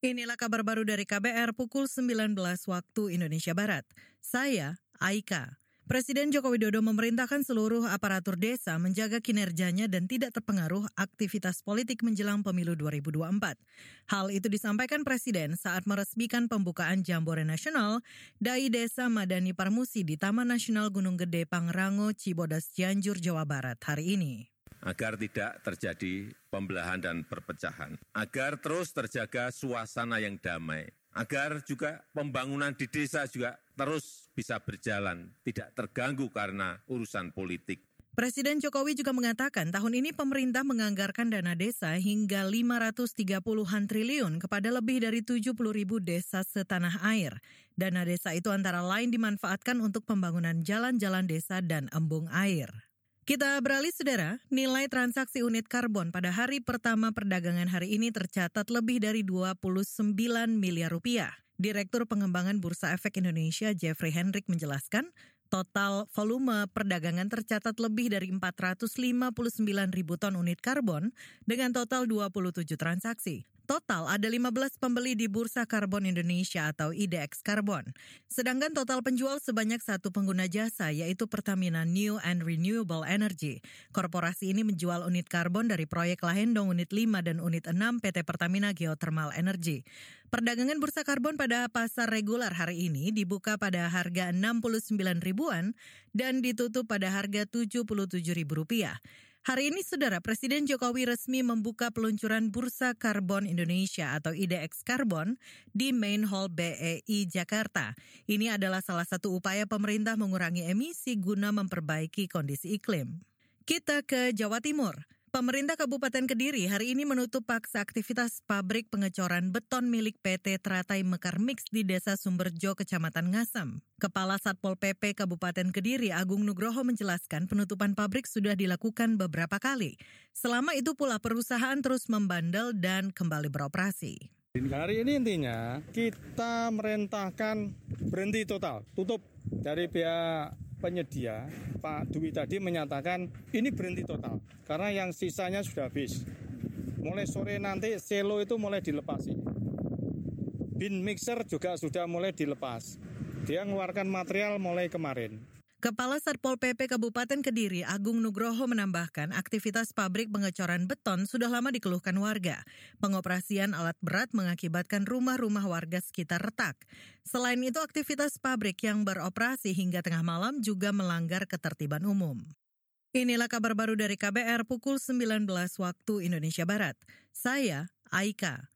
Inilah kabar baru dari KBR pukul 19 waktu Indonesia Barat. Saya, Aika. Presiden Joko Widodo memerintahkan seluruh aparatur desa menjaga kinerjanya dan tidak terpengaruh aktivitas politik menjelang pemilu 2024. Hal itu disampaikan Presiden saat meresmikan pembukaan Jambore Nasional Dai Desa Madani Parmusi di Taman Nasional Gunung Gede Pangrango, Cibodas, Cianjur, Jawa Barat hari ini agar tidak terjadi pembelahan dan perpecahan, agar terus terjaga suasana yang damai, agar juga pembangunan di desa juga terus bisa berjalan, tidak terganggu karena urusan politik. Presiden Jokowi juga mengatakan tahun ini pemerintah menganggarkan dana desa hingga 530-an triliun kepada lebih dari 70 ribu desa setanah air. Dana desa itu antara lain dimanfaatkan untuk pembangunan jalan-jalan desa dan embung air. Kita beralih saudara, nilai transaksi unit karbon pada hari pertama perdagangan hari ini tercatat lebih dari 29 miliar rupiah. Direktur Pengembangan Bursa Efek Indonesia Jeffrey Hendrik menjelaskan, total volume perdagangan tercatat lebih dari 459 ribu ton unit karbon dengan total 27 transaksi. Total ada 15 pembeli di Bursa Karbon Indonesia atau IDX Karbon. Sedangkan total penjual sebanyak satu pengguna jasa yaitu Pertamina New and Renewable Energy. Korporasi ini menjual unit karbon dari proyek Lahendong Unit 5 dan Unit 6 PT Pertamina Geothermal Energy. Perdagangan Bursa Karbon pada pasar regular hari ini dibuka pada harga 69 ribuan dan ditutup pada harga 77 ribu rupiah. Hari ini, Saudara Presiden Jokowi resmi membuka peluncuran Bursa Karbon Indonesia atau IDX Karbon di Main Hall BEI Jakarta. Ini adalah salah satu upaya pemerintah mengurangi emisi guna memperbaiki kondisi iklim. Kita ke Jawa Timur. Pemerintah Kabupaten Kediri hari ini menutup paksa aktivitas pabrik pengecoran beton milik PT Teratai Mekar Mix di Desa Sumberjo, Kecamatan Ngasem. Kepala Satpol PP Kabupaten Kediri Agung Nugroho menjelaskan penutupan pabrik sudah dilakukan beberapa kali. Selama itu pula perusahaan terus membandel dan kembali beroperasi. Hari ini intinya kita merentahkan berhenti total, tutup dari pihak penyedia Pak Dwi tadi menyatakan ini berhenti total karena yang sisanya sudah habis. Mulai sore nanti selo itu mulai dilepasi. Bin mixer juga sudah mulai dilepas. Dia mengeluarkan material mulai kemarin. Kepala Satpol PP Kabupaten Kediri Agung Nugroho menambahkan aktivitas pabrik pengecoran beton sudah lama dikeluhkan warga. Pengoperasian alat berat mengakibatkan rumah-rumah warga sekitar retak. Selain itu aktivitas pabrik yang beroperasi hingga tengah malam juga melanggar ketertiban umum. Inilah kabar baru dari KBR pukul 19 waktu Indonesia Barat. Saya Aika.